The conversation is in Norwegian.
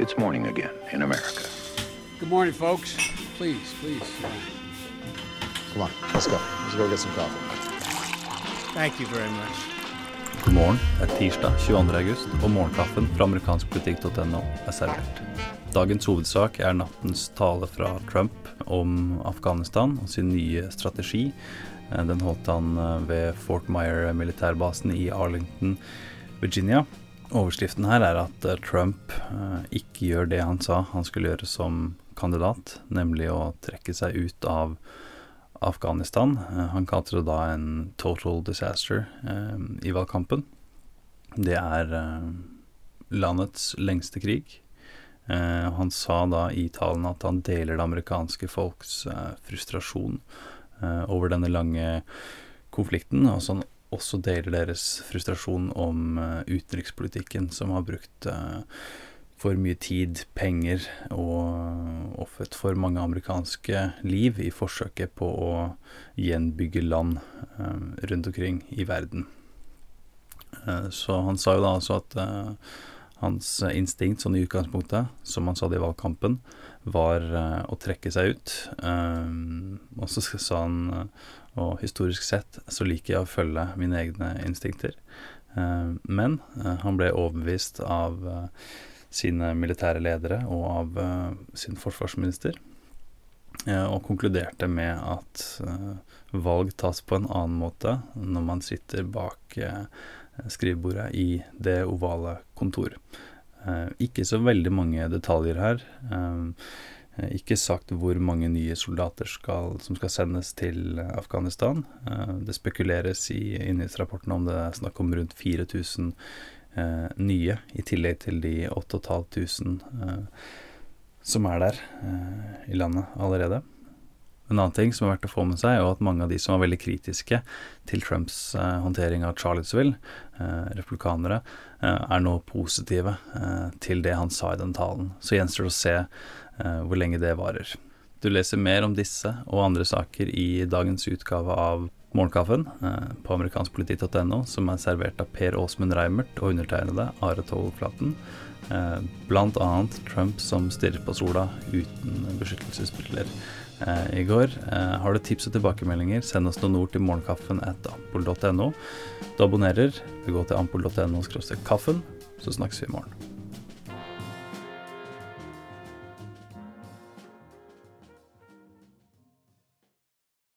It's morning again in America. Good morning, folks. Please, please. Come on, let's go. Let's go get some coffee. Thank you very much. God morgen. Er tirsdag 22. august, og morgenkaffen fra amerikanskpolitikk.no er servert. Dagens hovedsak er nattens tale fra Trump om Afghanistan og sin nye strategi. Den holdt han ved Fort Myer militærbasen i Arlington, Virginia. Overskriften her er at eh, Trump eh, ikke gjør det han sa han skulle gjøre som kandidat, nemlig å trekke seg ut av Afghanistan. Eh, Han kalte det da en total disaster i valgkampen. Det er landets lengste krig. Han sa da i talen at han deler det amerikanske folks frustrasjon over denne lange konflikten, og så han også deler deres frustrasjon om eh, utenrikspolitikken, som har brukt eh, for mye tid, penger og ofret for mange amerikanske liv i forsøket på å gjenbygge land eh, rundt omkring i verden. Eh, så han sa jo da altså at eh, hans instinkt sånn i utgangspunktet, som han sa det i valgkampen, var eh, å trekke seg ut. Og så sa han eh, og historisk sett så liker jeg å følge mine egne instinkter. Eh, men eh, han ble overbevist av sine militære ledere og av sin forsvarsminister, og konkluderte med at valg tas på en annen måte når man sitter bak skrivebordet i det ovale kontor. Ikke så veldig mange detaljer her. Eh, ikke sagt hvor mange nye soldater skal, som skal sendes til Afghanistan. Eh, det spekuleres i innholdsrapporten om det er snakk om rundt 4000 eh, nye, i tillegg til de 8500 eh, som er der eh, i landet allerede. En annen ting som er verdt å få med seg, er at mange av de som var veldig kritiske til Trumps eh, håndtering av Charlottesville, eh, republikanere, eh, er nå positive til det han sa i den talen. Så gjenstår det å se hvor lenge det varer. Du leser mer om disse og andre saker i dagens utgave av Morgenkaffen eh, på amerikanskpoliti.no, som er servert av Per Åsmund Reimert og undertegnede Are Togflaten. Eh, blant annet Trump som stirrer på sola uten beskyttelsesbriller eh, i går. Eh, har du tips og tilbakemeldinger, send oss noen ord til morgenkaffen at ampol.no. Du abonnerer, gå til ampol.no kaffen, så snakkes vi i morgen.